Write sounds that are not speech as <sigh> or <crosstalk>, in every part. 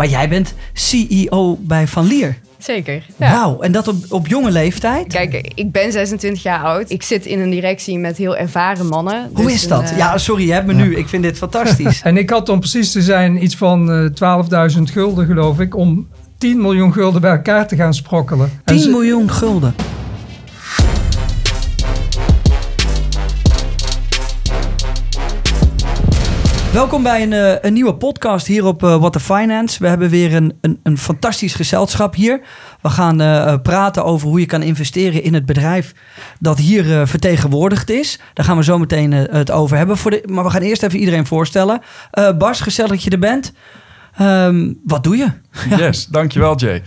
Maar jij bent CEO bij Van Lier. Zeker. Ja. Wauw, en dat op, op jonge leeftijd? Kijk, ik ben 26 jaar oud. Ik zit in een directie met heel ervaren mannen. Hoe Dus is een, dat? eh, Ja, sorry, je hebt me nu. Ik vind dit fantastisch. <laughs> En ik had om precies te zijn iets van eh 12.000 gulden, geloof ik, om 10 miljoen gulden bij elkaar te gaan sprokkelen. En 10 ze- miljoen gulden. Welkom bij een, eh, een nieuwe podcast hier op eh, What the Finance. We hebben weer een, een, een fantastisch gezelschap hier. We gaan eh, praten over hoe je kan investeren in het bedrijf dat hier vertegenwoordigd is. Daar gaan we zo meteen het over hebben. Maar we gaan eerst even iedereen voorstellen. Bas, gezellig dat je er bent. Ehm, wat doe je? <laughs> Yes, dankjewel Jay.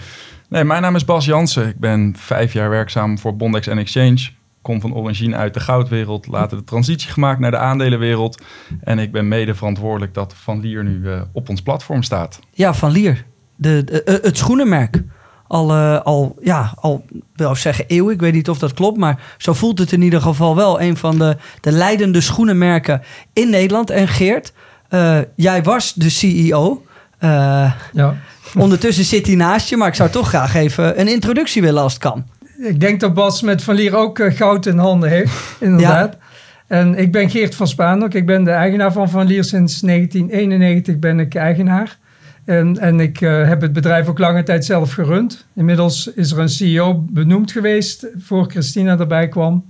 Nee, mijn naam is Bas Jansen. Ik ben vijf jaar werkzaam voor Bondex Exchange. Kom van origine uit de goudwereld, later de transitie gemaakt naar de aandelenwereld. En ik ben mede verantwoordelijk dat Van Lier nu eh, op ons platform staat. Ja, van Lier. De, de- eh, het schoenenmerk. Al, eh, al, ja, al wil ik zeggen eeuw. Ik weet niet of dat klopt. Maar zo voelt het in ieder geval wel. Een van de, de leidende schoenenmerken in Nederland. En Geert, eh, jij was de CEO. Eh, Ja. ondertussen zit hij naast je. Maar ik zou toch graag even een introductie willen als het kan. Ik denk dat Bas met Van Lier ook eh, goud in handen heeft, <laughs> inderdaad. En ik ben Geert van Spaanhoek. Ik ben de eigenaar van Van Lier. Sinds 1991 ben ik eigenaar. En, en ik eh, heb het bedrijf ook lange tijd zelf gerund. Inmiddels is er een CEO benoemd geweest voor Christina erbij kwam.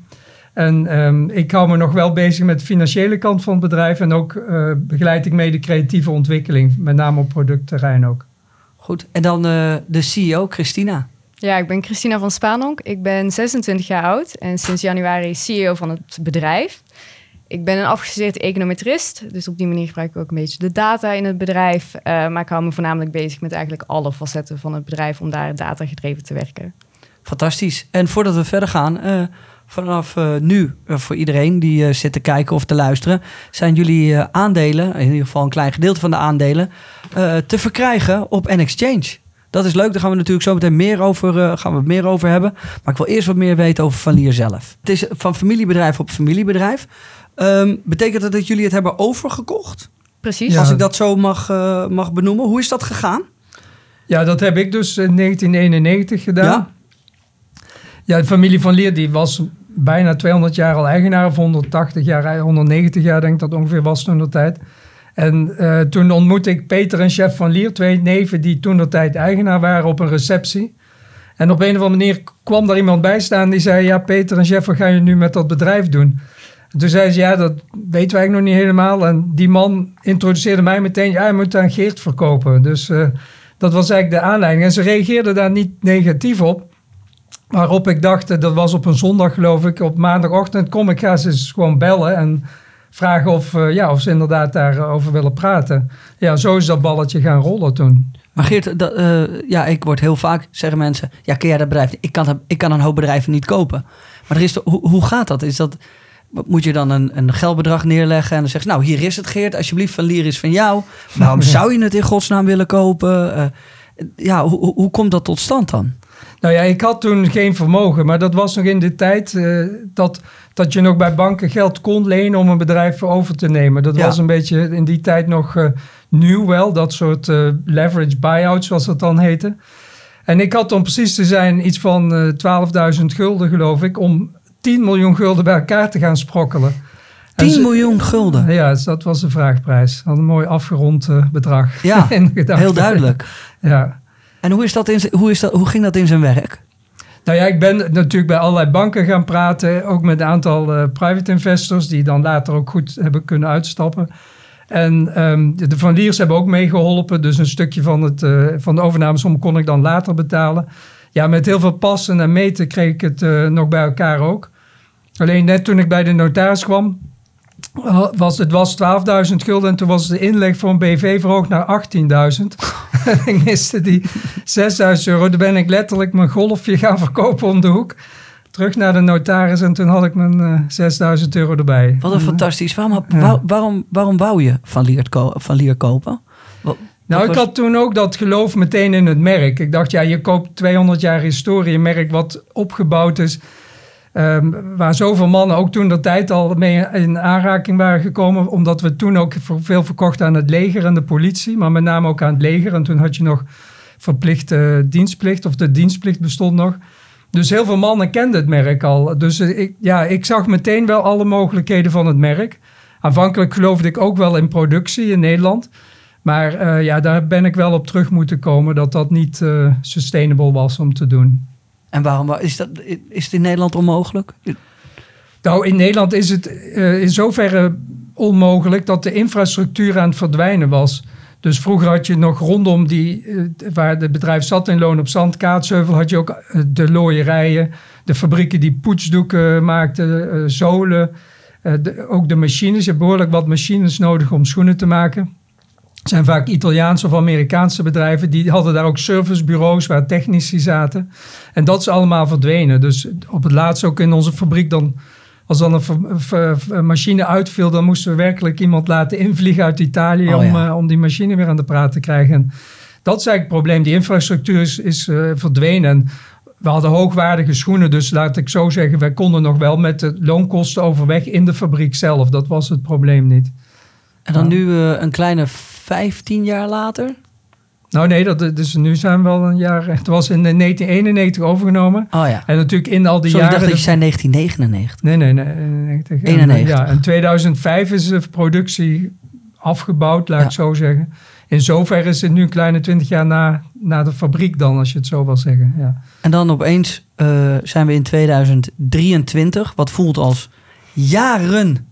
En ehm, ik hou me nog wel bezig met de financiële kant van het bedrijf. En ook eh, begeleid ik mee de creatieve ontwikkeling, met name op productterrein ook. Goed. En dan de CEO, Christina. Ja, ik ben Christina van Spaanhonk. Ik ben 26 jaar oud en sinds januari CEO van het bedrijf. Ik ben een afgestudeerd econometrist, dus op die manier gebruik ik ook een beetje de data in het bedrijf. Eh, maar ik hou me voornamelijk bezig met eigenlijk alle facetten van het bedrijf om daar data gedreven te werken. Fantastisch. En voordat we verder gaan, eh, vanaf eh, nu, voor iedereen die zit te kijken of te luisteren, zijn jullie aandelen, in ieder geval een klein gedeelte van de aandelen, te verkrijgen op N-Exchange. Dat is leuk, daar gaan we natuurlijk zo meteen meer over, eh, gaan we het meer over hebben. Maar ik wil eerst wat meer weten over Van Lier zelf. Het is van familiebedrijf op familiebedrijf. Ehm, betekent dat dat jullie het hebben overgekocht? Precies. Ja. Als ik dat zo mag, eh, mag benoemen. Hoe is dat gegaan? Ja, dat heb ik dus in 1991 gedaan. Ja. Ja, de familie van Leer die was bijna 200 jaar al eigenaar, of 180 jaar, 190 jaar denk ik dat ongeveer was toen de tijd. En eh, toen ontmoette ik Peter en Chef van Lier, twee neven die toen de tijd eigenaar waren op een receptie. En op een of andere manier kwam daar iemand bij staan die zei, ja Peter en Chef, wat ga je nu met dat bedrijf doen? En toen zei ze, ja dat weten wij nog niet helemaal. En die man introduceerde mij meteen, ja je moet aan Geert verkopen. Dus eh, dat was eigenlijk de aanleiding. En ze reageerde daar niet negatief op. Waarop ik dacht, eh, dat was op een zondag geloof ik, op maandagochtend kom ik ga ze eens gewoon bellen en vragen of, eh, ja, of ze inderdaad daarover willen praten. Ja, zo is dat balletje gaan rollen toen. Maar Geert, dat, eh, ja, ik word heel vaak, zeggen mensen, ja, ken jij dat bedrijf? Ik kan, ik kan een hoop bedrijven niet kopen. Maar er is hoe, hoe gaat dat? Is dat? Moet je dan een, een geldbedrag neerleggen en dan zeg je, nou, hier is het Geert, alsjeblieft, van Lier is van jou. Waarom <laughs> zou je het in godsnaam willen kopen? Eh, ja, hoe, hoe komt dat tot stand dan? Nou ja, ik had toen geen vermogen, maar dat was nog in de tijd eh, dat, dat je nog bij banken geld kon lenen om een bedrijf over te nemen. Dat Ja. was een beetje in die tijd nog eh, nieuw wel, dat soort eh, leverage buyouts zoals dat dan heette. En ik had om precies te zijn iets van eh 12.000 gulden geloof ik, om 10 miljoen gulden bij elkaar te gaan sprokkelen. En 10 ze- miljoen gulden. Ja, dus dat was de vraagprijs. Had een mooi afgerond bedrag. Ja, <laughs> heel duidelijk. Ja. En hoe, is dat in, hoe, is dat, hoe ging dat in zijn werk? Nou ja, ik ben natuurlijk bij allerlei banken gaan praten. Ook met een aantal eh, private investors die dan later ook goed hebben kunnen uitstappen. En ehm, de Van Liers hebben ook meegeholpen. Dus een stukje van, het, eh, van de overnamesom kon ik dan later betalen. Ja, met heel veel passen en meten kreeg ik het eh, nog bij elkaar ook. Alleen net toen ik bij de notaris kwam, was het was 12.000 gulden en toen was de inleg voor een BV verhoogd naar 18.000. ik <laughs> miste die 6.000 euro. Toen ben ik letterlijk mijn golfje gaan verkopen om de hoek. Terug naar de notaris en toen had ik mijn eh 6.000 euro erbij. Wat een En, fantastisch. Waarom, Ja. waarom, waarom wou je van Lier, van Lier kopen? Wat- Nou, ik had toen ook dat geloof meteen in het merk. Ik dacht, ja, je koopt 200 jaar historie, een merk wat opgebouwd is. Ehm, waar zoveel mannen ook toen de tijd al mee in aanraking waren gekomen. Omdat we toen ook veel verkochten aan het leger en de politie. Maar met name ook aan het leger. En toen had je nog verplichte dienstplicht. Of de dienstplicht bestond nog. Dus heel veel mannen kenden het merk al. Dus ik, ja, ik zag meteen wel alle mogelijkheden van het merk. Aanvankelijk geloofde ik ook wel in productie in Nederland. Maar uh, ja, daar ben ik wel op terug moeten komen dat dat niet uh, sustainable was om te doen. En waarom is, dat, is het in Nederland onmogelijk? Nou, in Nederland is het uh, in zoverre onmogelijk dat de infrastructuur aan het verdwijnen was. Dus vroeger had je nog rondom die, waar het bedrijf zat in Loon op Zand, Kaatsheuvel, had je ook de looierijen, de fabrieken die poetsdoeken maakten, zolen. Ook de machines. Je hebt behoorlijk wat machines nodig om schoenen te maken zijn vaak Italiaanse of Amerikaanse bedrijven. Die hadden daar ook servicebureaus waar technici zaten. En dat is allemaal verdwenen. Dus op het laatst ook in onze fabriek dan... Als dan een, machine uitviel, dan moesten we werkelijk iemand laten invliegen uit Italië... om, uh, om die machine weer aan de praat te krijgen. En dat is eigenlijk het probleem. Die infrastructuur is, is uh, verdwenen. En we hadden hoogwaardige schoenen, dus laat ik zo zeggen... wij konden nog wel met de loonkosten overweg in de fabriek zelf. Dat was het probleem niet. En dan nu uh, een kleine 15 jaar later? Nou nee, dat, dus nu zijn we wel een jaar... Het was in 1991 overgenomen. Oh ja. En natuurlijk in al die Sorry, jaren... ik dacht dat je zei 1999. Nee, nee, nee. 91. 91. ja, in 2005 is de productie afgebouwd, laat ik zo zeggen. In zoverre is het nu een kleine 20 jaar na, na de fabriek dan, als je het zo wil zeggen. Ja. En dan opeens uh, zijn we in 2023, wat voelt als jaren,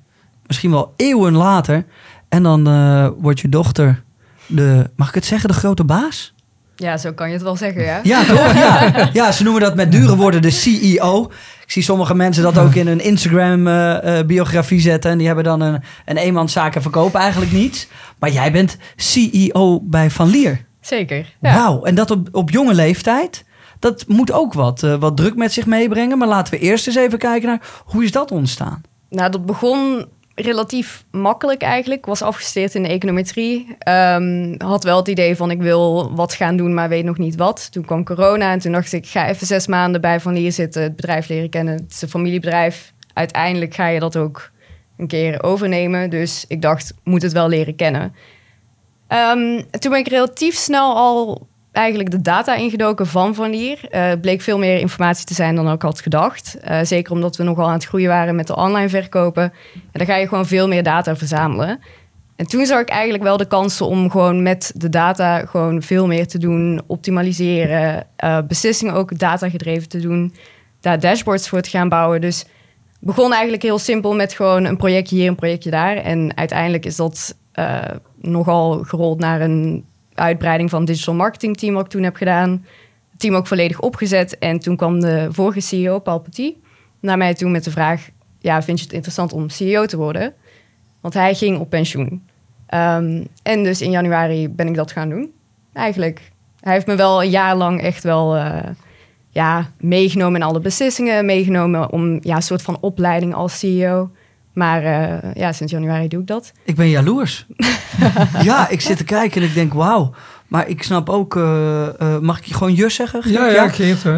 misschien wel eeuwen later... En dan uh, wordt je dochter de, mag ik het zeggen, de grote baas? Ja, zo kan je het wel zeggen, ja. Ja, toch? <laughs> Ja, ja ze noemen dat met dure woorden de CEO. Ik zie sommige mensen dat ook in hun Instagram-biografie uh, uh, zetten. En die hebben dan een, een eenmanszaak verkopen eigenlijk niets. Maar jij bent CEO bij Van Lier. Zeker, ja. Wauw, en dat op, op jonge leeftijd. Dat moet ook wat, uh, wat druk met zich meebrengen. Maar laten we eerst eens even kijken naar hoe is dat ontstaan? Nou, dat begon relatief makkelijk eigenlijk. Was afgestudeerd in econometrie. Um, had wel het idee van ik wil wat gaan doen, maar weet nog niet wat. Toen kwam corona en toen dacht ik, ga even zes maanden bij Van Lier zitten. Het bedrijf leren kennen. Het is een familiebedrijf. Uiteindelijk ga je dat ook een keer overnemen. Dus ik dacht, moet het wel leren kennen. Um, toen ben ik relatief snel al eigenlijk de data ingedoken van Van Lier. Uh, bleek veel meer informatie te zijn dan ik had gedacht. Uh, zeker omdat we nogal aan het groeien waren met de online verkopen. En dan ga je gewoon veel meer data verzamelen. En toen zag ik eigenlijk wel de kansen om gewoon met de data gewoon veel meer te doen, optimaliseren, uh, beslissingen ook data gedreven te doen, daar dashboards voor te gaan bouwen. Dus begon eigenlijk heel simpel met gewoon een projectje hier, een projectje daar. En uiteindelijk is dat nogal gerold naar een uitbreiding van het digital marketing team wat ik toen heb gedaan. Het team ook volledig opgezet. En toen kwam de vorige CEO, Paul Petit, naar mij toe met de vraag... ja, vind je het interessant om CEO te worden? Want hij ging op pensioen. Um, en dus in januari ben ik dat gaan doen. Eigenlijk, hij heeft me wel een jaar lang echt wel... Uh, ja, meegenomen in alle beslissingen. Meegenomen om ja, een soort van opleiding als CEO. Maar uh, ja, sinds januari doe ik dat. Ik ben jaloers. <laughs> ja, ik zit te kijken en ik denk, wauw. Maar ik snap ook, uh, uh, mag ik je gewoon Jus zeggen? Ja, ja,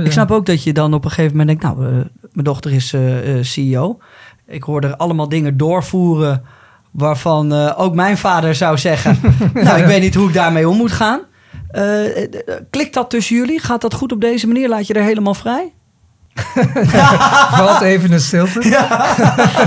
Ik snap ook dat je dan op een gegeven moment denkt, nou, mijn dochter is CEO. Ik hoor er allemaal dingen doorvoeren waarvan ook mijn vader zou zeggen, <laughs> nou, ik weet niet hoe ik daarmee om moet gaan. klikt dat tussen jullie? Gaat dat goed op deze manier? Laat je er helemaal vrij? <laughs> Valt even een stilte. Ja.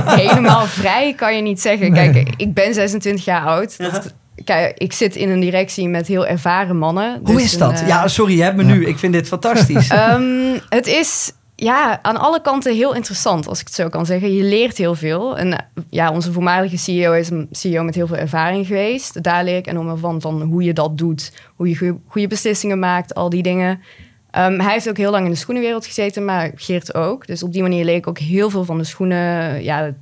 Helemaal vrij kan je niet zeggen. Nee. Kijk, ik ben 26 jaar oud. Dat, kijk, ik zit in een directie met heel ervaren mannen. Hoe dus is dat? Een, uh, ja, sorry, je hebt me ja. nu. Ik vind dit fantastisch. Um, <laughs> het is ja, aan alle kanten heel interessant, als ik het zo kan zeggen. Je leert heel veel. En ja, onze voormalige CEO is een CEO met heel veel ervaring geweest. Daar leer ik enorm van, van hoe je dat doet. Hoe je goede beslissingen maakt, al die dingen. Um, hij heeft ook heel lang in de schoenenwereld gezeten, maar Geert ook. Dus op die manier leek ik ook heel veel van de schoenen, ja,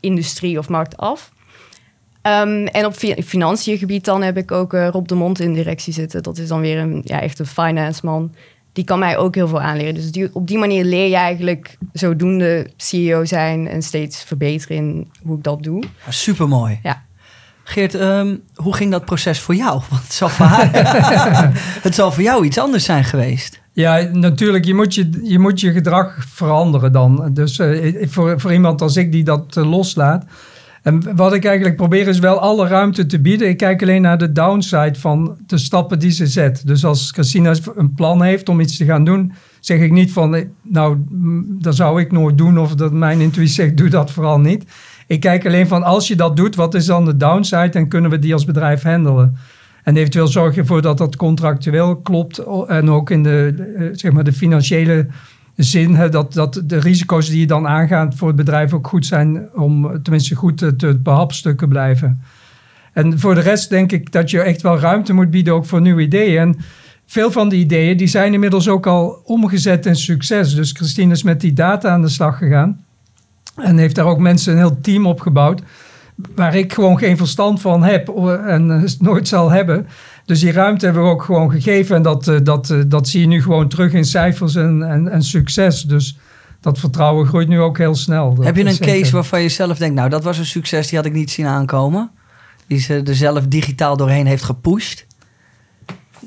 industrie of markt af. Um, en op fi financiën gebied dan heb ik ook uh, Rob de Mond in directie zitten. Dat is dan weer een ja, echt een finance man. Die kan mij ook heel veel aanleren. Dus die, op die manier leer je eigenlijk zodoende CEO zijn en steeds verbeteren in hoe ik dat doe. Ja, supermooi. Ja. Geert, um, hoe ging dat proces voor jou? <laughs> Want het zal voor, haar, <laughs> het zal voor jou iets anders zijn geweest. Ja, natuurlijk. Je moet je, je, moet je gedrag veranderen dan. Dus eh, voor, voor iemand als ik die dat eh, loslaat. En wat ik eigenlijk probeer is wel alle ruimte te bieden. Ik kijk alleen naar de downside van de stappen die ze zet. Dus als Christina een plan heeft om iets te gaan doen, zeg ik niet van, eh, nou, dat zou ik nooit doen. Of dat mijn intuïtie zegt, doe dat vooral niet. Ik kijk alleen van, als je dat doet, wat is dan de downside en kunnen we die als bedrijf handelen? En eventueel zorg je ervoor dat dat contractueel klopt en ook in de, eh, zeg maar de financiële zin, hè, dat, dat de risico's die je dan aangaat voor het bedrijf ook goed zijn om tenminste goed te, te behapstukken blijven. En voor de rest denk ik dat je echt wel ruimte moet bieden ook voor nieuwe ideeën. En veel van die ideeën die zijn inmiddels ook al omgezet in succes. Dus Christine is met die data aan de slag gegaan. En heeft daar ook mensen een heel team op gebouwd waar ik gewoon geen verstand van heb en <laughs> nooit zal hebben. Dus die ruimte hebben we ook gewoon gegeven. En dat, eh, dat, eh, dat zie je nu gewoon terug in cijfers en, en, en succes. Dus dat vertrouwen groeit nu ook heel snel. heb je een case waarvan je zelf denkt, nou dat was een succes, die had ik niet zien aankomen? Die ze er zelf digitaal doorheen heeft gepusht?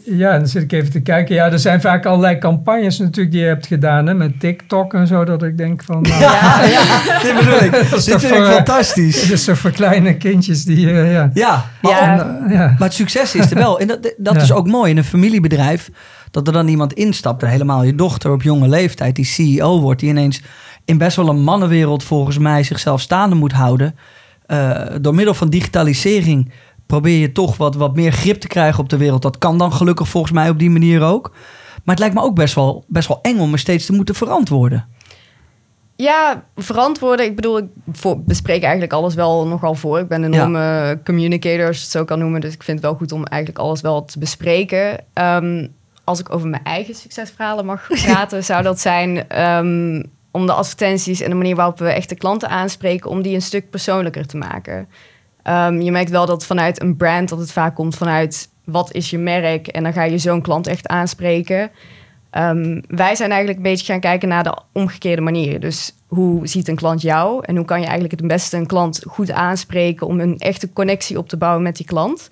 Ja, dan zit ik even te kijken. Ja, er zijn vaak allerlei campagnes natuurlijk die je hebt gedaan. Hè, met TikTok en zo. Dat ik denk van... Nou, ja, ja, <laughs> dit bedoel ik. <laughs> dat is toch voor, fantastisch. <laughs> Is toch voor kleine kindjes die... Uh, ja, ja, maar, ja. ja. maar het succes is er wel. En dat, dat is ook mooi in een familiebedrijf. Dat er dan iemand instapt. En helemaal je dochter op jonge leeftijd. Die CEO wordt. Die ineens in best wel een mannenwereld volgens mij zichzelf staande moet houden. Uh, door middel van digitalisering probeer je toch wat, wat meer grip te krijgen op de wereld. Dat kan dan gelukkig volgens mij op die manier ook. Maar het lijkt me ook best wel, best wel eng om me steeds te moeten verantwoorden. Ja, verantwoorden. Ik bedoel, ik bespreek eigenlijk alles wel nogal voor. Ik ben een enorme communicator, als je het zo kan noemen. Dus ik vind het wel goed om eigenlijk alles wel te bespreken. Ehm, als ik over mijn eigen succesverhalen mag <laughs> praten, zou dat zijn um, om de advertenties en de manier waarop we echt de klanten aanspreken, om die een stuk persoonlijker te maken. Um, je merkt wel dat vanuit een brand dat het vaak komt vanuit wat is je merk en dan ga je zo'n klant echt aanspreken. Um, wij zijn eigenlijk een beetje gaan kijken naar de omgekeerde manier. Dus hoe ziet een klant jou en hoe kan je eigenlijk het beste een klant goed aanspreken om een echte connectie op te bouwen met die klant.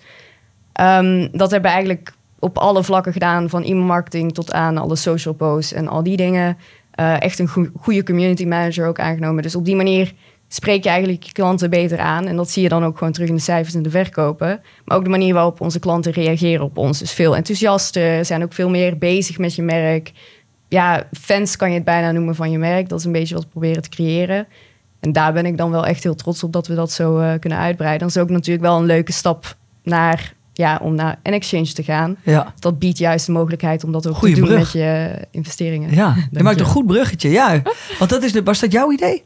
Um, dat hebben we eigenlijk op alle vlakken gedaan, van e-mailmarketing tot aan alle social posts en al die dingen. Uh, echt een goede community manager ook aangenomen. Dus op die manier spreek je eigenlijk je klanten beter aan. En dat zie je dan ook gewoon terug in de cijfers en de verkopen. Maar ook de manier waarop onze klanten reageren op ons is veel enthousiaster, zijn ook veel meer bezig met je merk. Ja, fans kan je het bijna noemen van je merk. Dat is een beetje wat we proberen te creëren. En daar ben ik dan wel echt heel trots op dat we dat zo uh, kunnen uitbreiden. Dat is ook natuurlijk wel een leuke stap naar, ja, om naar een exchange te gaan. Ja. Dat biedt juist de mogelijkheid om dat ook te doen met je investeringen. Ja, je maakt een goed bruggetje. Ja, want dat is de, was dat jouw idee?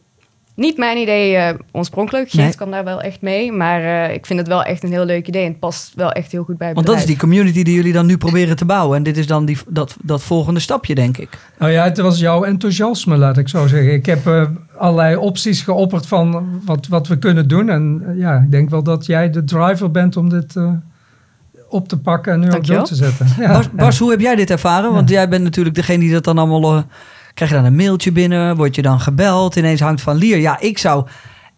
Niet mijn idee uh, oorspronkelijk. Geert nee. kwam daar wel echt mee. Maar uh, ik vind het wel echt een heel leuk idee. En het past wel echt heel goed bij het Want dat is die community die jullie dan nu proberen te bouwen. En dit is dan die, dat, dat volgende stapje, denk ik. Nou ja, het was jouw enthousiasme, laat ik zo zeggen. Ik heb uh, allerlei opties geopperd van wat, wat we kunnen doen. En ja, ik denk wel dat jij de driver bent om dit op te pakken en nu ook door te zetten. Ja, Bas, Bas hoe heb jij dit ervaren? Want jij bent natuurlijk degene die dat dan allemaal Krijg je dan een mailtje binnen? Word je dan gebeld? Ineens hangt van Lier. Ja, ik zou,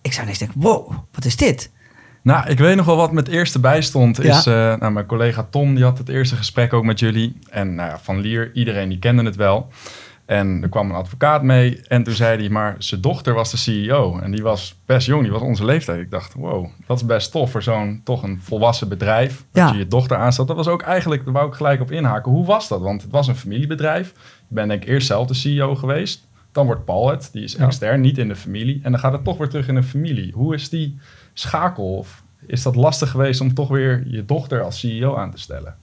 ik zou ineens denken, wow, wat is dit? Nou, ik weet nog wel wat met eerste bijstond. Is, ja. uh, nou, mijn collega Tom, die had het eerste gesprek ook met jullie. En nou ja, van Lier, iedereen die kende het wel. En er kwam een advocaat mee en toen zei hij, maar zijn dochter was de CEO. En die was best jong, die was onze leeftijd. Ik dacht, wow, dat is best tof voor zo'n toch een volwassen bedrijf. Dat je je dochter aanstelt. Dat was ook eigenlijk, daar wou ik gelijk op inhaken. Hoe was dat? Want het was een familiebedrijf ben ik eerst zelf de CEO geweest. Dan wordt Paul het, die is extern, niet in de familie. En dan gaat het toch weer terug in de familie. Hoe is die schakel? Of is dat lastig geweest om toch weer je dochter als CEO aan te stellen?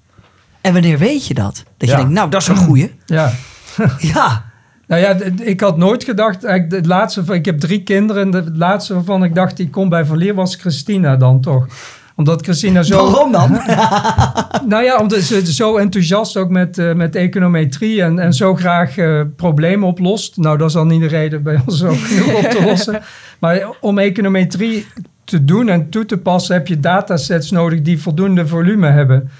En wanneer weet je dat? Dat je denkt, nou, dat is een goeie. Ja. <laughs> ja. Nou ja, ik had nooit gedacht, het laatste, ik heb drie kinderen en de laatste waarvan ik dacht, die kon bij Verleer was Christina dan toch omdat Christina zo... Waarom dan? <laughs> nou ja, omdat ze zo enthousiast ook met, uh, met econometrie en, en zo graag uh, problemen oplost. Nou, dat is dan niet de reden bij ons ook genoeg <laughs> op te lossen. Maar om econometrie te doen en toe te passen heb je datasets nodig die voldoende volume hebben.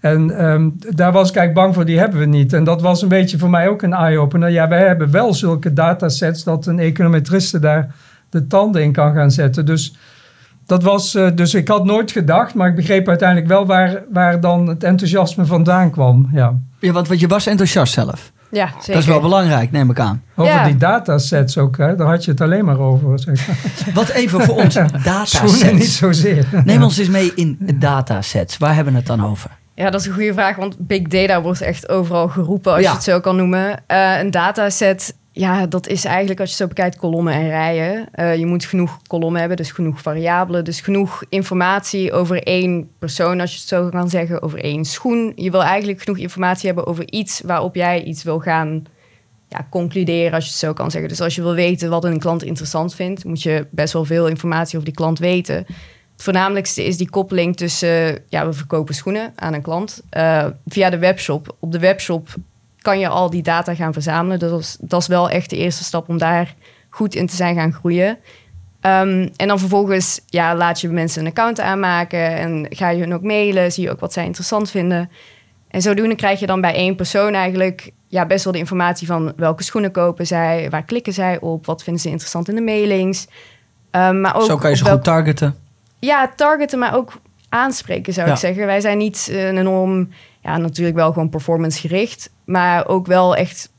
En um, daar was ik eigenlijk bang voor, die hebben we niet. En dat was een beetje voor mij ook een eye-opener. Ja, wij hebben wel zulke datasets dat een econometriste daar de tanden in kan gaan zetten. Dus dat was, uh, dus ik had nooit gedacht, maar ik begreep uiteindelijk wel waar, waar dan het enthousiasme vandaan kwam. Ja, ja want, want je was enthousiast zelf. Ja, zeker. Dat is wel belangrijk, neem ik aan. Over Ja. die datasets ook, hè? daar had je het alleen maar over. Zeg. <laughs> Wat even voor ons, <laughs> Schoenen niet datasets. zozeer. Neem ons eens mee in datasets. Waar hebben we het dan over? Ja, dat is een goede vraag, want big data wordt echt overal geroepen, als Ja. je het zo kan noemen. Eh, een dataset, ja, dat is eigenlijk, als je het zo bekijkt, kolommen en rijen. Eh, je moet genoeg kolommen hebben, dus genoeg variabelen, dus genoeg informatie over één persoon, als je het zo kan zeggen, over één schoen. Je wil eigenlijk genoeg informatie hebben over iets waarop jij iets wil gaan ja, concluderen, als je het zo kan zeggen. Dus als je wil weten wat een klant interessant vindt, moet je best wel veel informatie over die klant weten. Het voornamelijkste is die koppeling tussen, ja, we verkopen schoenen aan een klant eh, via de webshop. Op de webshop kan je al die data gaan verzamelen. Dat is, dat is wel echt de eerste stap om daar goed in te zijn gaan groeien. Ehm, en dan vervolgens ja, laat je mensen een account aanmaken en ga je hun ook mailen, zie je ook wat zij interessant vinden. En zodoende krijg je dan bij één persoon eigenlijk ja, best wel de informatie van welke schoenen kopen zij, waar klikken zij op, wat vinden ze interessant in de mailings. Ehm, maar ook Zo kan je ze goed targeten. Ja, targeten, maar ook aanspreken zou Ja. ik zeggen. Wij zijn niet eh, enorm, ja, natuurlijk wel gewoon performance gericht, maar ook wel echt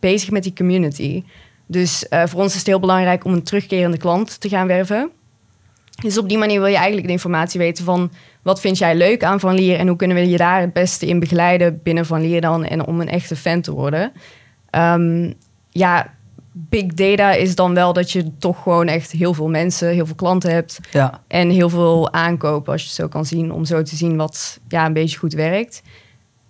bezig met die community. Dus eh, voor ons is het heel belangrijk om een terugkerende klant te gaan werven. Dus op die manier wil je eigenlijk de informatie weten van wat vind jij leuk aan Van Lier en hoe kunnen we je daar het beste in begeleiden binnen Van Lier dan en om een echte fan te worden. Ehm, ja, big data is dan wel dat je toch gewoon echt heel veel mensen, heel veel klanten hebt Ja. en heel veel aankopen, als je het zo kan zien, om zo te zien wat ja, een beetje goed werkt.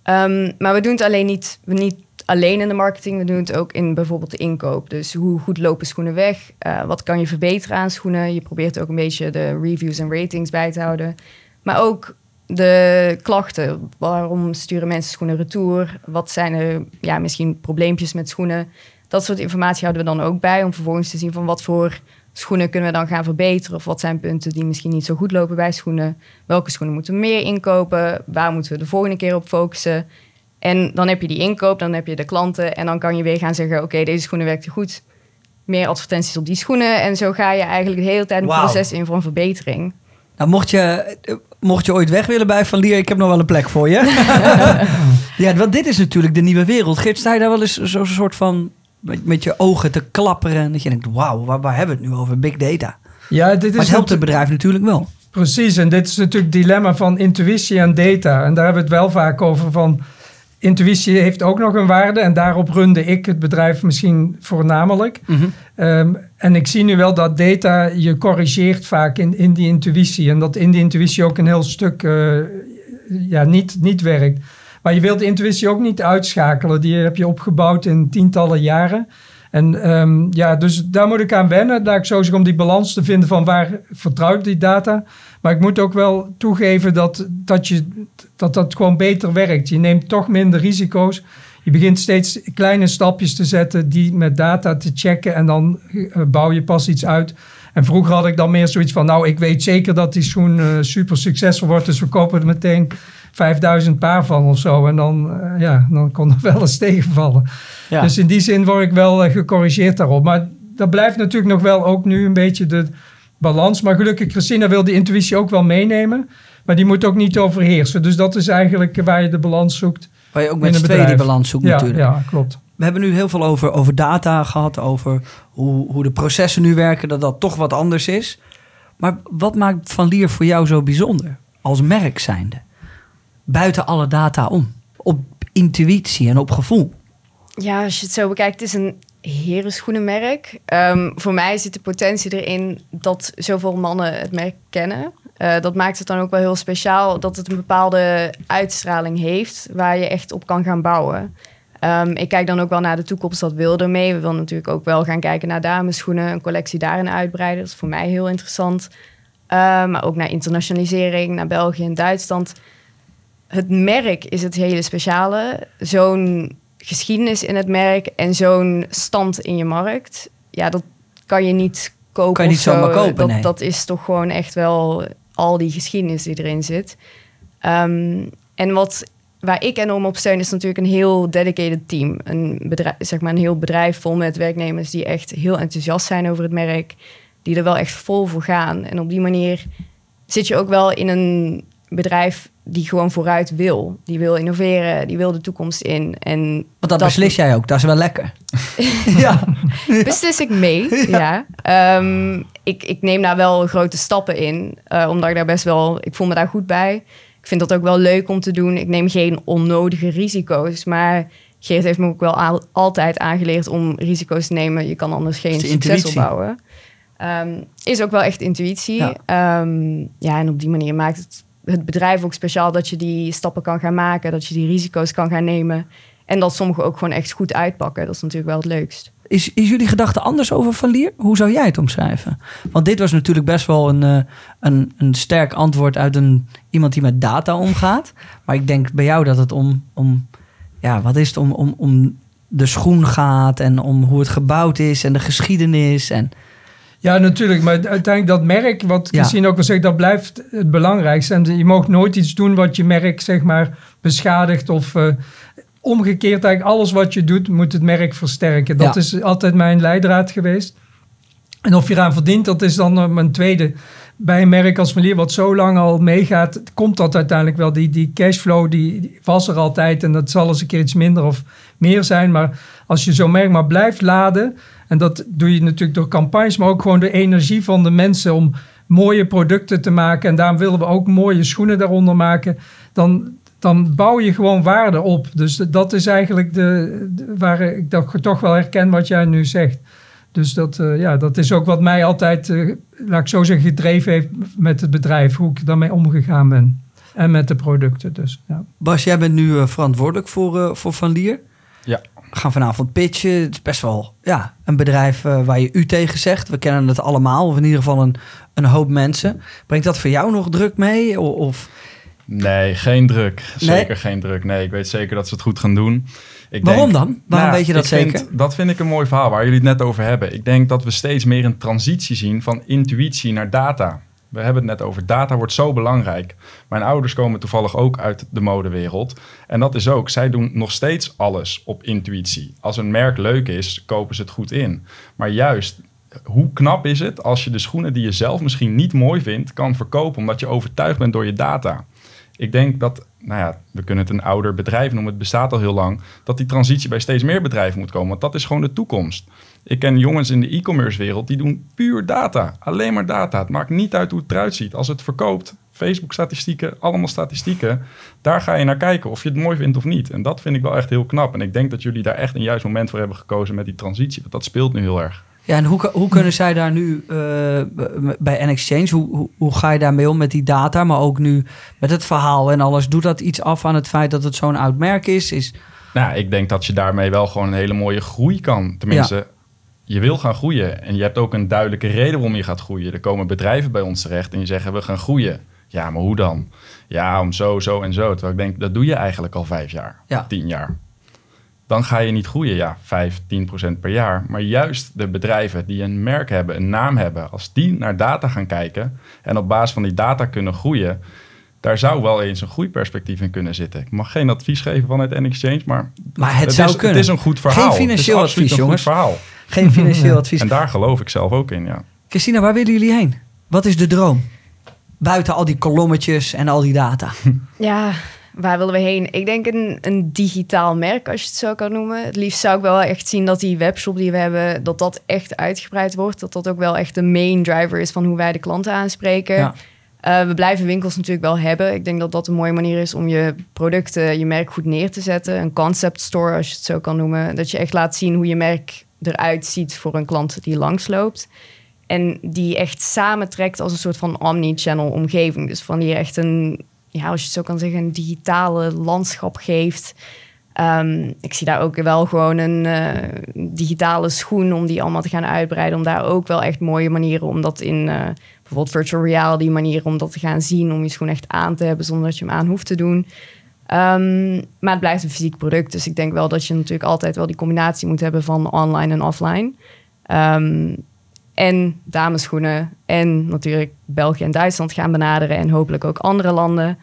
Ehm, maar we doen het alleen niet, niet alleen in de marketing, we doen het ook in bijvoorbeeld de inkoop. Dus hoe goed lopen schoenen weg? Eh, wat kan je verbeteren aan schoenen? Je probeert ook een beetje de reviews en ratings bij te houden. Maar ook de klachten. Waarom sturen mensen schoenen retour? Wat zijn er ja, misschien probleempjes met schoenen? Dat soort informatie houden we dan ook bij om vervolgens te zien van wat voor schoenen kunnen we dan gaan verbeteren? Of wat zijn punten die misschien niet zo goed lopen bij schoenen? Welke schoenen moeten we meer inkopen? Waar moeten we de volgende keer op focussen? En dan heb je die inkoop, dan heb je de klanten en dan kan je weer gaan zeggen: Oké, deze schoenen werkten goed. Meer advertenties op die schoenen. En zo ga je eigenlijk de hele tijd een proces in voor een verbetering. Nou, mocht je, mocht je ooit weg willen bij Van Lier, ik heb nog wel een plek voor je. <laughs> ja, want dit is natuurlijk de nieuwe wereld. Geert, sta je daar wel eens zo'n soort van met, met je ogen te klapperen? En dat je denkt, wauw, waar, waar hebben we het nu over? Big data. Ja, dit Maar is het helpt het bedrijf natuurlijk wel. Precies, en dit is natuurlijk het dilemma van intuïtie en data. En daar hebben we het wel vaak over van... Intuïtie heeft ook nog een waarde en daarop runde ik het bedrijf misschien voornamelijk. Ehm, en ik zie nu wel dat data je corrigeert vaak in, in die intuïtie. En dat in die intuïtie ook een heel stuk eh, ja, niet, niet werkt. Maar je wilt de intuïtie ook niet uitschakelen. Die heb je opgebouwd in tientallen jaren. En ehm, ja, dus daar moet ik aan wennen. Laat ik zo zeggen om die balans te vinden van waar vertrouwt die data. Maar ik moet ook wel toegeven dat dat, je, dat dat gewoon beter werkt. Je neemt toch minder risico's. Je begint steeds kleine stapjes te zetten die met data te checken en dan eh, bouw je pas iets uit. En vroeger had ik dan meer zoiets van, nou, ik weet zeker dat die schoen eh, super succesvol wordt, dus we kopen er meteen 5000 paar van of zo. En dan, eh, ja, dan kon er <laughs> wel eens tegenvallen. Ja. Dus in die zin word ik wel eh, gecorrigeerd daarop. Maar dat blijft natuurlijk nog wel ook nu een beetje de balans. Maar gelukkig, Christina wil die intuïtie ook wel meenemen. Maar die moet ook niet overheersen. Dus dat is eigenlijk waar je de balans zoekt. Waar je ook met z'n tweeën die balans zoekt Ja, natuurlijk. ja, klopt. We hebben nu heel veel over, over data gehad, over hoe, hoe de processen nu werken, dat dat toch wat anders is. Maar wat maakt Van Lier voor jou zo bijzonder als merk zijnde? Buiten alle data om. Op intuïtie en op gevoel. Ja, als je het zo bekijkt, het is een herenschoenenmerk. Ehm, voor mij zit de potentie erin dat zoveel mannen het merk kennen. Eh, dat maakt het dan ook wel heel speciaal dat het een bepaalde uitstraling heeft waar je echt op kan gaan bouwen. Ehm, ik kijk dan ook wel naar de toekomst, dat wil ermee. We willen natuurlijk ook wel gaan kijken naar dameschoenen, een collectie daarin uitbreiden. Dat is voor mij heel interessant. Eh, maar ook naar internationalisering, naar België en Duitsland. Het merk is het hele speciale. Zo'n geschiedenis in het merk en zo'n stand in je markt. Ja, dat kan je niet kopen. Kan je niet zo. zomaar kopen, Dat, nee. dat is toch gewoon echt wel al die geschiedenis die erin zit. Ehm, en wat, waar ik enorm op steun is natuurlijk een heel dedicated team. Een, bedrijf, zeg maar een heel bedrijf vol met werknemers die echt heel enthousiast zijn over het merk. Die er wel echt vol voor gaan. En op die manier zit je ook wel in een bedrijf die gewoon vooruit wil. Die wil innoveren, die wil de toekomst in. En Want dat, beslis jij ook, dat is wel lekker. <laughs> ja. Beslis ik mee, ja. Ehm, ik, ik neem daar wel grote stappen in, eh, omdat ik daar best wel... Ik voel me daar goed bij. Ik vind dat ook wel leuk om te doen. Ik neem geen onnodige risico's, maar... Geert heeft me ook wel al- altijd aangeleerd om risico's te nemen. Je kan anders geen succes intuïtie. opbouwen. Ehm, is ook wel echt intuïtie. Ja. Ja. ja, en op die manier maakt het het bedrijf ook speciaal dat je die stappen kan gaan maken, dat je die risico's kan gaan nemen. En dat sommige ook gewoon echt goed uitpakken. Dat is natuurlijk wel het leukst. Is, is jullie gedachte anders over Van Lier? Hoe zou jij het omschrijven? Want dit was natuurlijk best wel een, eh, een, een sterk antwoord uit een, iemand die met data omgaat. Maar ik denk bij jou dat het om, om ja, wat is het, om, om, om de schoen gaat en om hoe het gebouwd is en de geschiedenis. En, Ja, natuurlijk. Maar uiteindelijk dat merk, wat Ja. Christine ook al zegt, dat blijft het belangrijkste. En je mag nooit iets doen wat je merk, zeg maar, beschadigt of... eh, omgekeerd, eigenlijk alles wat je doet, moet het merk versterken. Dat Ja. is altijd mijn leidraad geweest. En of je eraan verdient, dat is dan eh, mijn tweede. Bij een merk als Van Lier, wat zo lang al meegaat, komt dat uiteindelijk wel. Die, die cashflow, die, die was er altijd. En dat zal eens een keer iets minder of meer zijn. Maar als je zo'n merk maar blijft laden... en dat doe je natuurlijk door campagnes... maar ook gewoon de energie van de mensen... om mooie producten te maken... en daarom willen we ook mooie schoenen daaronder maken... dan, dan bouw je gewoon waarde op. Dus dat is eigenlijk de, waar ik toch, wel herken wat jij nu zegt. Dus dat, eh, ja, dat is ook wat mij altijd, eh, laat ik zo zeggen, gedreven heeft met het bedrijf. Hoe ik daarmee omgegaan ben. En met de producten dus. Ja. Bas, jij bent nu eh, verantwoordelijk voor, voor Van Lier. Ja. We gaan vanavond pitchen. Het is best wel ja, een bedrijf eh, waar je u tegen zegt. We kennen het allemaal, of in ieder geval een, een hoop mensen. Brengt dat voor jou nog druk mee? Of, Nee, geen druk. Nee? Zeker geen druk. Nee, ik weet zeker dat ze het goed gaan doen. Ik Waarom denk- dan? Waarom weet je dat vind- zeker? dat vind ik een mooi verhaal waar jullie het net over hebben. Ik denk dat we steeds meer een transitie zien van intuïtie naar data. We hebben het net over data wordt zo belangrijk. Mijn ouders komen toevallig ook uit de modewereld. En dat is ook, zij doen nog steeds alles op intuïtie. Als een merk leuk is, kopen ze het goed in. Maar juist, hoe knap is het als je de schoenen die je zelf misschien niet mooi vindt, kan verkopen omdat je overtuigd bent door je data? Ik denk dat, nou ja, we kunnen het een ouder bedrijf noemen, het bestaat al heel lang, dat die transitie bij steeds meer bedrijven moet komen, want dat is gewoon de toekomst. Ik ken jongens in de e-commerce wereld die doen puur data, alleen maar data. Het maakt niet uit hoe het eruit ziet. Als het verkoopt, Facebook-statistieken, allemaal statistieken, daar ga je naar kijken of je het mooi vindt of niet. En dat vind ik wel echt heel knap. En ik denk dat jullie daar echt een juist moment voor hebben gekozen met die transitie, want dat speelt nu heel erg. Ja, en hoe, hoe kunnen zij daar nu eh, bij N-Exchange, hoe, hoe, hoe ga je daarmee om met die data, maar ook nu met het verhaal en alles? Doet dat iets af aan het feit dat het zo'n oud merk is? is Nou, ik denk dat je daarmee wel gewoon een hele mooie groei kan. Tenminste, je wil gaan groeien. En je hebt ook een duidelijke reden waarom je gaat groeien. Er komen bedrijven bij ons terecht en die zeggen we gaan groeien. Ja, maar hoe dan? Ja, om zo, zo en zo. Terwijl ik denk, dat doe je eigenlijk al vijf jaar, Ja. tien jaar. Dan ga je niet groeien, ja, 5, 10 procent per jaar. Maar juist de bedrijven die een merk hebben, een naam hebben, als die naar data gaan kijken en op basis van die data kunnen groeien, daar zou wel eens een groeiperspectief in kunnen zitten. Ik mag geen advies geven vanuit N-Exchange, maar, Maar het zou is, kunnen. Het is een goed verhaal. Geen financieel het is absoluut advies, een jongens. Goed verhaal. geen financieel advies. En daar geloof ik zelf ook in, ja. Christina, waar willen jullie heen? Wat is de droom? Buiten al die kolommetjes en al die data. <laughs> <laughs> Ja, waar willen we heen? Ik denk een, een digitaal merk, als je het zo kan noemen. Het liefst zou ik wel echt zien dat die webshop die we hebben, dat dat echt uitgebreid wordt. Dat dat ook wel echt de main driver is van hoe wij de klanten aanspreken. Ja. Eh, we blijven winkels natuurlijk wel hebben. Ik denk dat dat een mooie manier is om je producten, je merk goed neer te zetten. Een concept store, als je het zo kan noemen. Dat je echt laat zien hoe je merk eruit ziet voor een klant die langsloopt. En die echt samentrekt als een soort van omni-channel omgeving. Dus van die echt een, ja, als je het zo kan zeggen, een digitale landschap geeft. Ehm, ik zie daar ook wel gewoon een eh, digitale schoen om die allemaal te gaan uitbreiden. Om daar ook wel echt mooie manieren om dat in eh, bijvoorbeeld virtual reality manieren om dat te gaan zien. Om je schoen echt aan te hebben zonder dat je hem aan hoeft te doen. Ehm, maar het blijft een fysiek product. Dus ik denk wel dat je natuurlijk altijd wel die combinatie moet hebben van online en offline. Ehm, en dameschoenen. En natuurlijk België en Duitsland gaan benaderen. En hopelijk ook andere landen.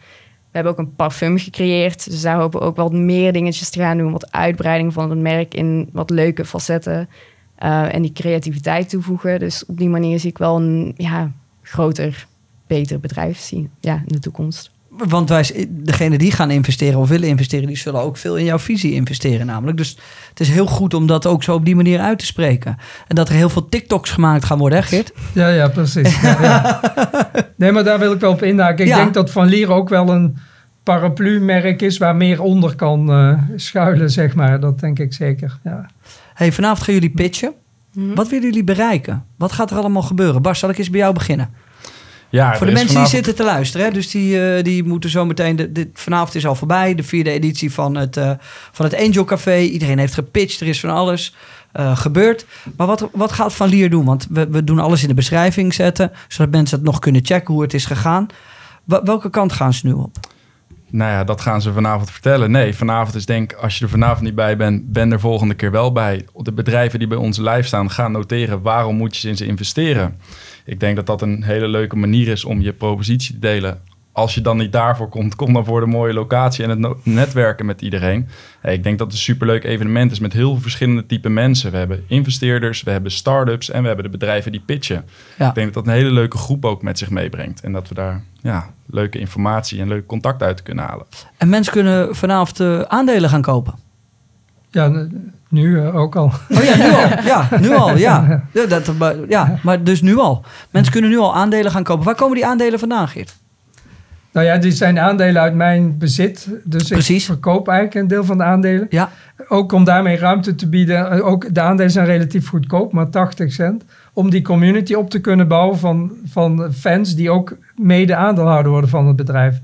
We hebben ook een parfum gecreëerd. Dus daar hopen we ook wat meer dingetjes te gaan doen. Wat uitbreiding van het merk in wat leuke facetten. eh, en die creativiteit toevoegen. Dus op die manier zie ik wel een ja, groter, beter bedrijf zien ja, in de toekomst. Want wij, degene die gaan investeren of willen investeren, die zullen ook veel in jouw visie investeren namelijk. Dus het is heel goed om dat ook zo op die manier uit te spreken. En dat er heel veel TikToks gemaakt gaan worden, hè Geert? <laughs> Ja, ja, precies. Ja, ja. Nee, maar daar wil ik wel op inhaken. Ik Ja. denk dat Van Lier ook wel een paraplu-merk is waar meer onder kan eh, schuilen, zeg maar. Dat denk ik zeker, ja. Hey, vanavond gaan jullie pitchen. Mhm. Wat willen jullie bereiken? Wat gaat er allemaal gebeuren? Bas, zal ik eens bij jou beginnen? Ja, Voor de mensen vanavond- die zitten te luisteren, hè? dus die, eh, die moeten zo meteen. De, vanavond is al voorbij, de vierde editie van het, eh, van het Angel Café. Iedereen heeft gepitcht, er is van alles eh, gebeurd. Maar wat, wat gaat Van Lier doen? Want we, we doen alles in de beschrijving zetten, zodat mensen het nog kunnen checken hoe het is gegaan. Welke kant gaan ze nu op? Nou ja, dat gaan ze vanavond vertellen. Nee, vanavond is denk als je er vanavond niet bij bent, ben er volgende keer wel bij. De bedrijven die bij ons live staan, gaan noteren waarom moet je in ze investeren. Ik denk dat dat een hele leuke manier is om je propositie te delen. Als je dan niet daarvoor komt, kom dan voor de mooie locatie en het no- netwerken met iedereen. Hey, ik denk dat het een superleuk evenement is met heel veel verschillende type mensen. We hebben investeerders, we hebben start-ups en we hebben de bedrijven die pitchen. Ja. Ik denk dat dat een hele leuke groep ook met zich meebrengt. En dat we daar ja, leuke informatie en leuk contact uit kunnen halen. En mensen kunnen vanavond eh, aandelen gaan kopen. Ja, nu eh, ook al. Oh ja, nu al. Ja, nu al. <laughs> Ja. Ja, dat, maar- ja, maar dus nu al. Mensen kunnen nu al aandelen gaan kopen. Waar komen die aandelen vandaan, Geert? Nou ja, die zijn aandelen uit mijn bezit. Dus Precies. ik verkoop eigenlijk een deel van de aandelen. Ja, Ook om daarmee ruimte te bieden. Eh, Ook de aandelen zijn relatief goedkoop, maar 80 cent. Om die community op te kunnen bouwen van, van fans die ook mede aandeelhouder worden van het bedrijf.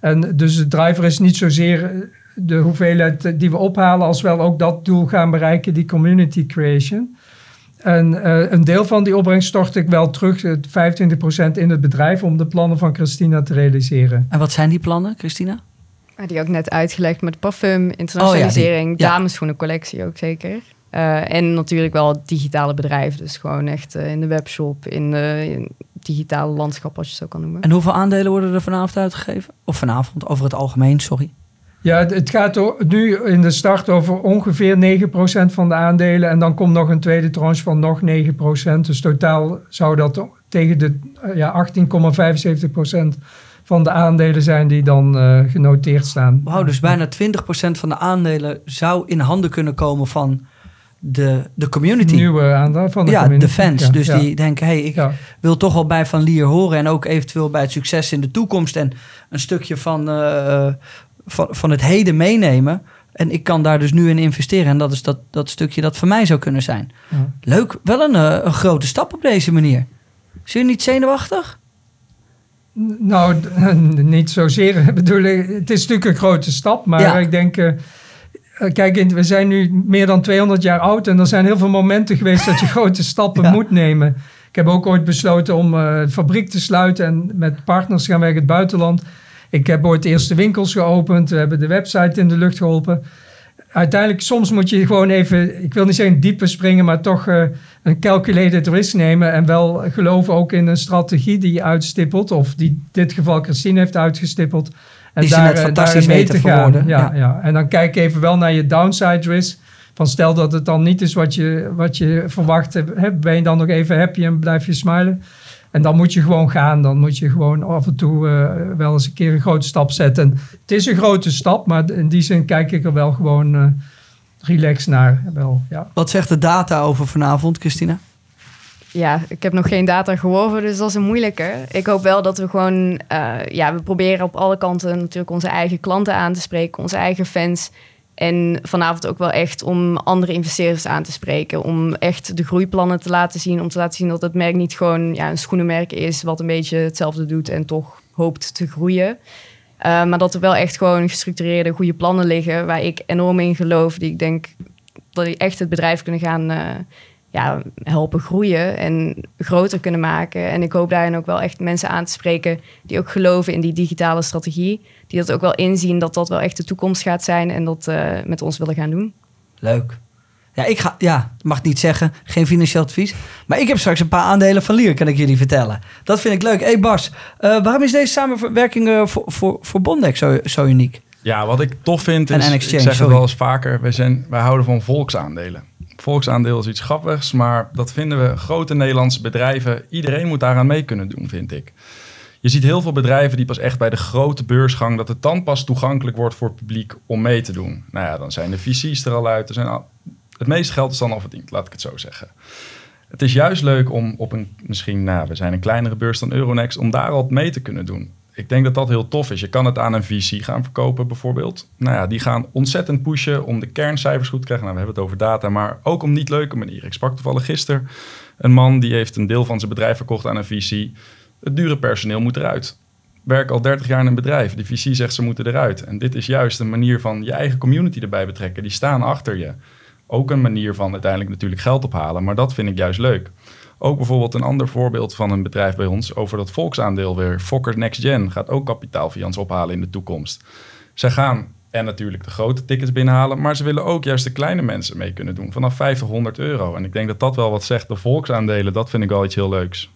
En dus de driver is niet zozeer eh, de hoeveelheid eh, die we ophalen, als wel ook dat doel gaan bereiken, die community creation. En eh, een deel van die opbrengst stort ik wel terug, eh, 25% in het bedrijf, om de plannen van Christina te realiseren. en wat zijn die plannen, Christina? Maar die ook net uitgelegd met parfum, internationalisering, Oh ja, ja. dameschoenencollectie ook zeker. Eh, en natuurlijk wel het digitale bedrijf. Dus gewoon echt eh, in de webshop, in de in het digitale landschap, als je het zo kan noemen. En hoeveel aandelen worden er vanavond uitgegeven? Of vanavond, over het algemeen, sorry. Ja, het- gaat nu in de start over ongeveer 9% van de aandelen. En dan komt nog een tweede tranche van nog 9%. Dus totaal zou dat tegen de eh, ja, 18,75% van de aandelen zijn die dan eh, genoteerd staan. Wauw, dus bijna 20% van de aandelen zou in handen kunnen komen van de, de community. Nieuwe aandelen van de ja, community. de fans. Ja, dus ja. die denken, hey, ik Ja. wil toch wel bij Van Lier horen. En ook eventueel bij het succes in de toekomst. En een stukje van, eh, van, van het heden meenemen. En ik kan daar dus nu in investeren. En dat is dat, dat stukje dat voor mij zou kunnen zijn. Ja. Leuk, wel een, eh, een grote stap op deze manier. Zie je niet zenuwachtig? Nou, <laughs> niet zozeer. Ik bedoel, eh, het is natuurlijk een grote stap, maar Ja. ik denk. eh, kijk, we zijn nu meer dan 200 jaar oud en er zijn heel veel momenten geweest dat je <laughs> grote stappen Ja. moet nemen. Ik heb ook ooit besloten om de fabriek te sluiten en met partners gaan werken in het buitenland. Ik heb ooit de eerste winkels geopend, we hebben de website in de lucht geholpen. Uiteindelijk, soms moet je gewoon even, ik wil niet zeggen diepe springen, maar toch eh, een calculated risk nemen. En wel geloven ook in een strategie die je uitstippelt, of die in dit geval Christine heeft uitgestippeld. En Die eh, fantastisch daarin mee te gaan. Ja, ja. ja. En dan kijk even wel naar je downside risk. Van stel dat het dan niet is wat je, wat je verwacht hebt, ben je dan nog even happy en blijf je smilen. En dan moet je gewoon gaan. Dan moet je gewoon af en toe eh, wel eens een keer een grote stap zetten. Het is een grote stap, maar in die zin kijk ik er wel gewoon eh relaxed naar. Wel, ja. Wat zegt de data over vanavond, Christina? Ja, ik heb nog geen data geworven, dus dat is een moeilijke. Ik hoop wel dat we gewoon... eh, ja, we proberen op alle kanten natuurlijk onze eigen klanten aan te spreken, onze eigen fans. En vanavond ook wel echt om andere investeerders aan te spreken. Om echt de groeiplannen te laten zien. Om te laten zien dat het merk niet gewoon ja, een schoenenmerk is... wat een beetje hetzelfde doet en toch hoopt te groeien. Uh, maar dat er wel echt gewoon gestructureerde, goede plannen liggen... waar ik enorm in geloof. Die ik denk dat die echt het bedrijf kunnen gaan... Uh, ja, helpen groeien en groter kunnen maken. En ik hoop daarin ook wel echt mensen aan te spreken die ook geloven in die digitale strategie. Die dat ook wel inzien dat dat wel echt de toekomst gaat zijn en dat uh, met ons willen gaan doen. Leuk. Ja, ik ga, ja, mag niet zeggen, geen financieel advies. Maar ik heb straks een paar aandelen van Lier, kan ik jullie vertellen. Dat vind ik leuk. Hé hey Bas, uh, waarom is deze samenwerking uh, voor, voor, voor Bondex zo, zo uniek? Ja, wat ik tof vind is, exchange, ik zeg het wel eens vaker, wij, zijn, wij houden van volksaandelen. Volksaandeel is iets grappigs, maar dat vinden we grote Nederlandse bedrijven. Iedereen moet daaraan mee kunnen doen, vind ik. Je ziet heel veel bedrijven die pas echt bij de grote beursgang... dat het dan pas toegankelijk wordt voor het publiek om mee te doen. Nou ja, dan zijn de VC's er al uit. Er zijn het meeste geld is dan al verdiend, laat ik het zo zeggen. Het is juist leuk om op een, misschien, nou, we zijn een kleinere beurs dan Euronext... om daar al mee te kunnen doen ik denk dat dat heel tof is. Je kan het aan een VC gaan verkopen bijvoorbeeld. Nou ja, die gaan ontzettend pushen om de kerncijfers goed te krijgen. Nou, we hebben het over data, maar ook om niet leuke manieren. Ik sprak toevallig gisteren een man die heeft een deel van zijn bedrijf verkocht aan een VC. Het dure personeel moet eruit. Werk al 30 jaar in een bedrijf. Die VC zegt ze moeten eruit. En dit is juist een manier van je eigen community erbij betrekken. Die staan achter je. Ook een manier van uiteindelijk natuurlijk geld ophalen. Maar dat vind ik juist leuk. Ook bijvoorbeeld een ander voorbeeld van een bedrijf bij ons over dat volksaandeel weer. Fokker Next Gen gaat ook kapitaal via ons ophalen in de toekomst. Zij gaan en natuurlijk de grote tickets binnenhalen, maar ze willen ook juist de kleine mensen mee kunnen doen vanaf 500 euro. En ik denk dat dat wel wat zegt. De volksaandelen, dat vind ik wel iets heel leuks.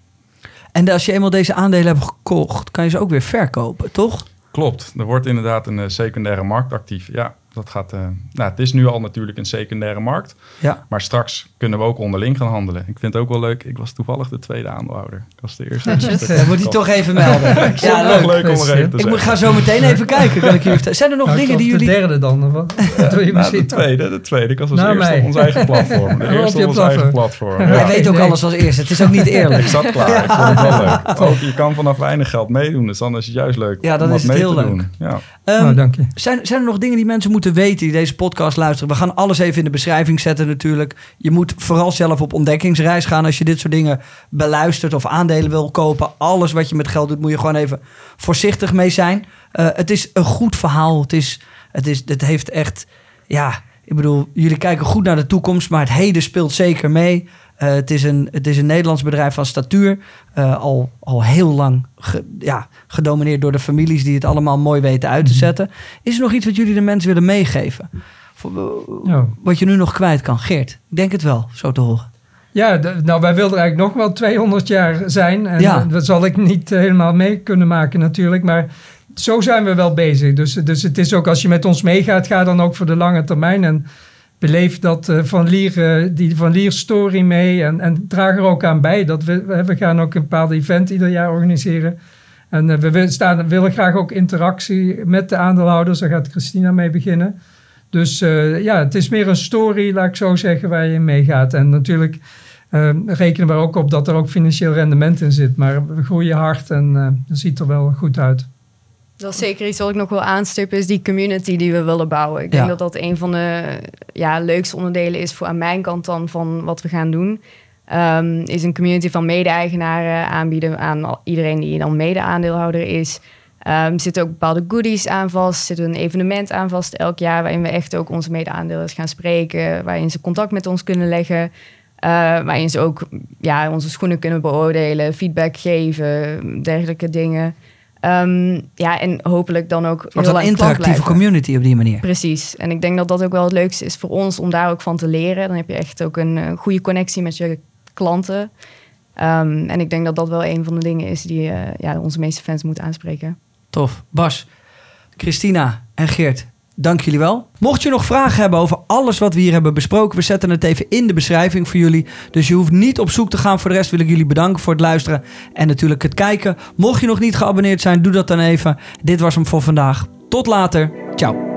En als je eenmaal deze aandelen hebt gekocht, kan je ze ook weer verkopen, toch? Klopt, er wordt inderdaad een eh, secundaire markt actief. Ja, dat gaat, uh, nou, het is nu al natuurlijk een secundaire markt. Ja. Maar straks kunnen we ook onderling gaan handelen. Ik vind het ook wel leuk. Ik was toevallig de tweede aandeelhouder. Ik was de eerste. <laughs> Dat moet hij toch even melden. <laughs> ja, leuk. leuk om er even te Ik moet, ga zo meteen even kijken. Kan ik jullie Zijn er nog Nou, dingen die jullie... De derde dan? Of wat? <laughs> Je Nou, de tweede, de tweede. Ik was als Na eerste mij. op ons eigen platform. De eerste op op je ons eigen platform. Hij Ja. weet ook nee. alles als eerste. Het is ook niet eerlijk. Ik zat klaar. Ik vond het wel leuk. Ook, je kan vanaf weinig geld meedoen. Dus dan is het juist leuk Ja, dan is het heel leuk. Ja. Ehm, Nou, dank je. Zijn, zijn er nog dingen die mensen moeten weten die deze podcast luisteren? We gaan alles even in de beschrijving zetten natuurlijk. Je moet vooral zelf op ontdekkingsreis gaan als je dit soort dingen beluistert of aandelen wil kopen. Alles wat je met geld doet, moet je gewoon even voorzichtig mee zijn. Eh, het is een goed verhaal. Het, is, het, is, het heeft echt, ja, ik bedoel, jullie kijken goed naar de toekomst, maar het heden speelt zeker mee. Eh, het, is een, het is een Nederlands bedrijf van statuur. eh, al, al heel lang ge- ja, gedomineerd door de families die het allemaal mooi weten uit te zetten. Is er nog iets wat jullie de mensen willen meegeven? Eh, Ja. Wat je nu nog kwijt kan, Geert? Ik denk het wel, zo te horen. Ja, nou wij wilden eigenlijk nog wel 200 jaar zijn. En Ja. dat zal ik niet helemaal mee kunnen maken natuurlijk. Maar zo zijn we wel bezig. Dus, dus het is ook als je met ons meegaat, ga dan ook voor de lange termijn. En beleef dat eh, van Lier, eh, die Van Lier story mee. En, en draag er ook aan bij. Dat we, we gaan ook een bepaald event ieder jaar organiseren. En eh, we staan, willen graag ook interactie met de aandeelhouders. Daar gaat Christina mee beginnen. Dus ja, het is meer een story, laat ik zo zeggen, waar je in meegaat. En natuurlijk eh, rekenen we er ook op dat er ook financieel rendement in zit. Maar we groeien hard en eh dat ziet er wel goed uit. Dat is zeker iets wat ik nog wil aanstippen, is die community die we willen bouwen. Ik denk Ja. dat dat een van de ja, leukste onderdelen is voor aan mijn kant dan van wat we gaan doen. Ehm, is een community van mede-eigenaren aanbieden aan iedereen die dan mede-aandeelhouder is. Ehm, er zitten ook bepaalde goodies aan vast. Er zit een evenement aan vast elk jaar... waarin we echt ook onze mede-aandeelers gaan spreken... waarin ze contact met ons kunnen leggen... eh, waarin ze ook ja, onze schoenen kunnen beoordelen... feedback geven, dergelijke dingen... Ehm, ja, en hopelijk dan ook heel een interactieve community op die manier. Precies. En ik denk dat dat ook wel het leukste is voor ons om daar ook van te leren. Dan heb je echt ook een goede connectie met je klanten. Ehm, en ik denk dat dat wel een van de dingen is die eh, ja, onze meeste fans moeten aanspreken. Tof. Bas, Christina en Geert, dank jullie wel. Mocht je nog vragen hebben over alles wat we hier hebben besproken, we zetten het even in de beschrijving voor jullie. Dus je hoeft niet op zoek te gaan. Voor de rest wil ik jullie bedanken voor het luisteren en natuurlijk het kijken. Mocht je nog niet geabonneerd zijn, doe dat dan even. Dit was hem voor vandaag. Tot later. Ciao.